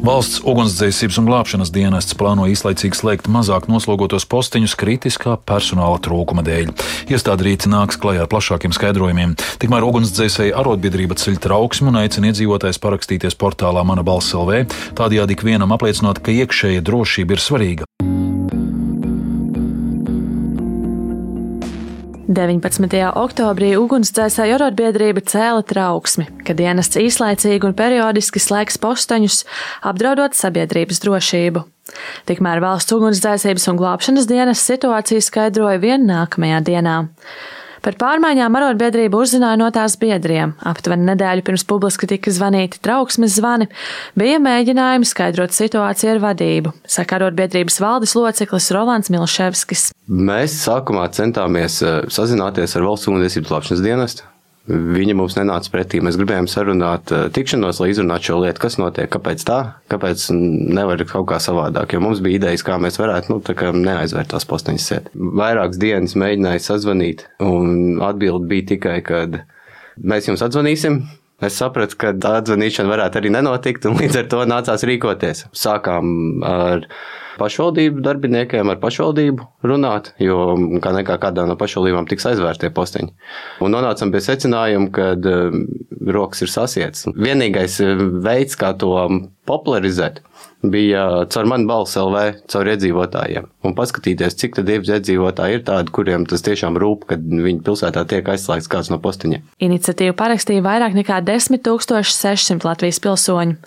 Valsts ugunsdzēsības un glābšanas dienests plāno īslaicīgi slēgt mazāk noslogotos posteņus kritiskā personāla trūkuma dēļ. Iestāde rīt nāks klajā ar plašākiem skaidrojumiem. Tikmēr ugunsdzēsēji arotbiedrība ceļ trauksmu un aicina iedzīvotājs parakstīties portālā Mana balss LV, tādējādi ikvienam apliecinot, ka iekšējā drošība ir svarīga. 19. oktobrī ugunsdzēsēju arotbiedrība cēla trauksmi, ka dienests īslaicīgi un periodiski slēgs posteņus, apdraudot sabiedrības drošību. Tikmēr valsts ugunsdzēsības un glābšanas dienas situāciju skaidroja vien nākamajā dienā. Par pārmaiņām arotbiedrība uzzināja no tās biedriem. Aptuveni nedēļu pirms publiski tika zvanīti trauksmes zvani, bija mēģinājumi skaidrot situāciju ar vadību, saka arotbiedrības valdes loceklis Rolands Milševskis. Mēs sākumā centāmies eh, sazināties ar valsts ugunsdzēsības glābšanas dienestu. Viņa mums nenāca pretī. Mēs gribējām sarunāt eh, tikšanos, lai izrunātu šo lietu, kas notiek, kāpēc tā, kāpēc nevar kaut kā savādāk. Jo mums bija idejas, kā mēs varētu nu, kā neaizvērt tās posteņas sēt. Vairākas dienas mēģināju sazvanīt, un atbildi bija tikai, ka mēs jums atzvanīsim. Es sapratu, ka atzvanīšana varētu arī nenotikt, un līdz ar to nācās rīkoties. Sākām ar pašvaldību darbiniekiem, ar pašvaldību runāt, jo kā nekā kādā no pašvaldībām tiks aizvērtie posteņi. Un nonācām pie secinājuma, ka rokas ir sasietas. Vienīgais eh, veids, kā to popularizēt, bija caur manu balsu LV, caur iedzīvotājiem. Un paskatīties, cik tad iedzīvotāji ir tādi, kuriem tas tiešām rūp, kad viņu pilsētā tiek aizslēgts kāds no postiņiem. Iniciatīvu parakstīja vairāk nekā 10 600 Latvijas pilsoņu.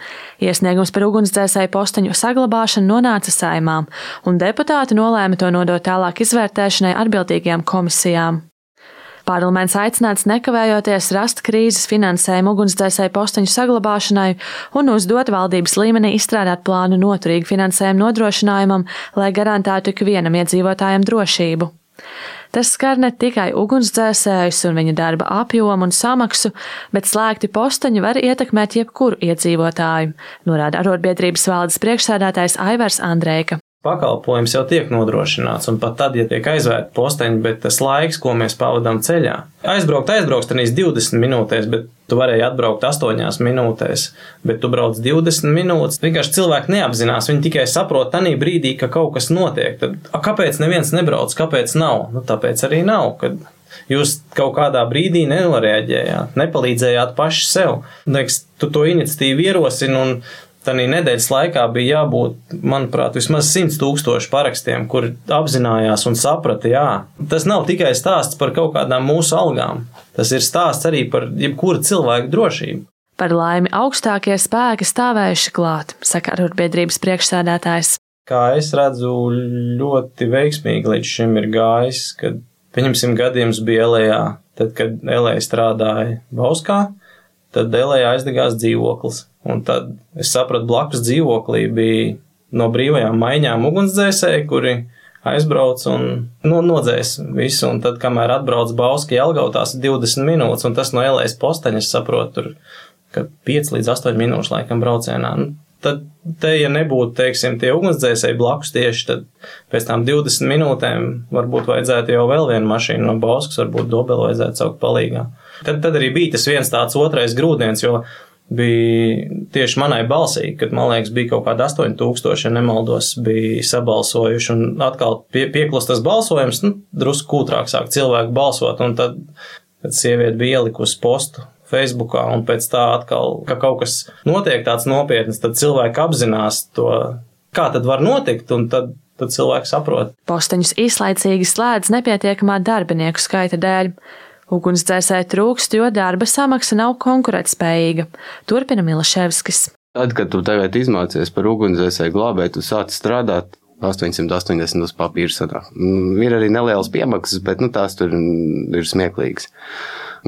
Iesniegums par ugunsdzēsēju posteņu saglabāšanu nonāca saimām, un deputāti nolēma to nodot tālāk izvērtēšanai atbildīgajām komisijām. Parlaments aicināts nekavējoties rast krīzes finansējumu ugunsdzēsēju posteņu saglabāšanai un uzdot valdības līmenī izstrādāt plānu noturīgu finansējumu nodrošinājumam, lai garantētu ikvienam iedzīvotājam drošību. Tas skar ne tikai ugunsdzēsējus un viņa darba apjomu un samaksu, bet slēgti posteņi var ietekmēt jebkuru iedzīvotāju, norāda arotbiedrības valdes priekšsēdētājs Aivars Andrēka pakalpojums jau tiek nodrošināts, un pat tad, ja tiek aizvērti posteņi, bet tas laiks, ko mēs pavadām ceļā, aizbraukt, aizbraukt tenīs 20 minūtēs, bet tu varēji atbraukt 8 minūtēs, bet tu brauc 20 minūtes. Vienkārši cilvēki neapzinās, viņi tikai saprot tajā brīdī, ka kaut kas notiek. Tad, a, kāpēc neviens nebrauc, kāpēc nav? Nu, tāpēc arī nav. Kad Jūs kaut kādā brīdī nenoreaģējāt, nepalīdzējāt paši sev. Liekas, tu to iniciatīvu ierosini, un Tanī nedēļas laikā bija jābūt, manuprāt, vismaz 100 tūkstoši parakstiem, kur apzinājās un saprata, jā, tas nav tikai stāsts par kaut kādām mūsu algām. Tas ir stāsts arī par jebkuru cilvēku drošību. Par laimi augstākie spēki stāvējuši klāt, saka arotbiedrības priekšsēdētājs. Kā es redzu, ļoti veiksmīgi līdz šim ir gājis, kad, pieņemsim, gadījums bija Elējā, tad, kad Elēja strādāja Bauskā, tad Elējā aizdegās dzīvoklis Un tad es sapratu, blakus dzīvoklī bija no brīvajām maiņām ugunsdzēsēji, kuri aizbrauc un no, nodzēs visu. Un tad, kamēr atbrauc Bauski Jelgautās 20 minūtes, un tas no Elējas posteņa, es saprotu, tur, ka 5 līdz 8 minūšu laikam braucienā. Nu, tad, te, ja nebūtu, teiksim, tie ugunsdzēsēji blakus tieši, tad pēc tam 20 minūtēm varbūt vajadzētu jau vēl vienu mašīnu no Bauskas, varbūt dobelu vajadzētu saukt palīgā. Tad, tad arī bija tas viens tāds otrais grūdienis, jo bija tieši manai balsī, kad man liekas, bija kaut kāda 8000, ja nemaldos, bija sabalsojuši. Un atkal pie, pieklust tas balsojums, nu, drusku kūtrāk sāk cilvēku balsot. Un tad, kad sieviete bija ielikusi postu Facebookā, un pēc tā atkal, ka kaut kas notiek tāds nopietns, tad cilvēki apzinās to, kā tad var notikt, un tad tad cilvēks saprot. Posteņus īslaicīgi slēdz nepietiekamā darbinieku skaita dēļ. Ugunsdzēsēji trūkst, jo darba samaksa nav konkurētspējīga. Turpina Milaševskis. Tad, kad tu tagad izmācies par ugunsdzēsēju glābēju, tu sāc strādāt 880 uz papīra sanāk. Mm, ir arī nelielas piemaksas, bet nu, tās tur ir smieklīgas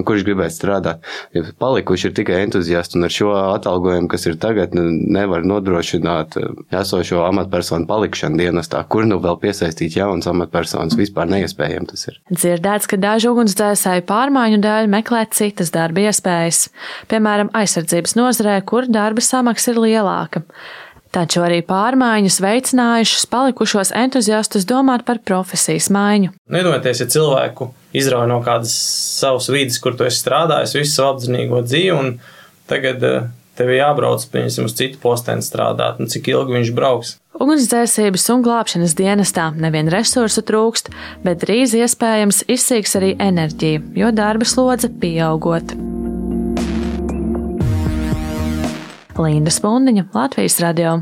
kurš gribētu strādāt. Ja palikuši ir tikai entuziasti, un ar šo atalgojumu, kas ir tagad, nu, nevar nodrošināt eh, esošo amatpersonu palikšanu dienestā, kur nu vēl piesaistīt jaunas amatpersonas. Vispār neiespējami tas ir. Dzirdēts, ka daži ugunsdzēsēji pārmaiņu dēļ meklē citas darba iespējas, piemēram, aizsardzības nozarē, kur darba samaksa ir lielāka taču arī pārmaiņas veicinājušas palikušos entuziastus domāt par profesijas maiņu. Nedomājieties, ja cilvēku izrauj no kādas savas vidas, kur tu esi strādājis visu savu apdzīvīgo dzīvi, un tagad uh, tev jābrauc piemēram, uz citu posteni strādāt, un cik ilgi viņš brauks. Ugunsdzēsības un glābšanas dienestā nevien resursu trūkst, bet drīz iespējams izsīks arī enerģija, jo darba slodze pieaugot. Linda Spundiņa, Latvijas radio.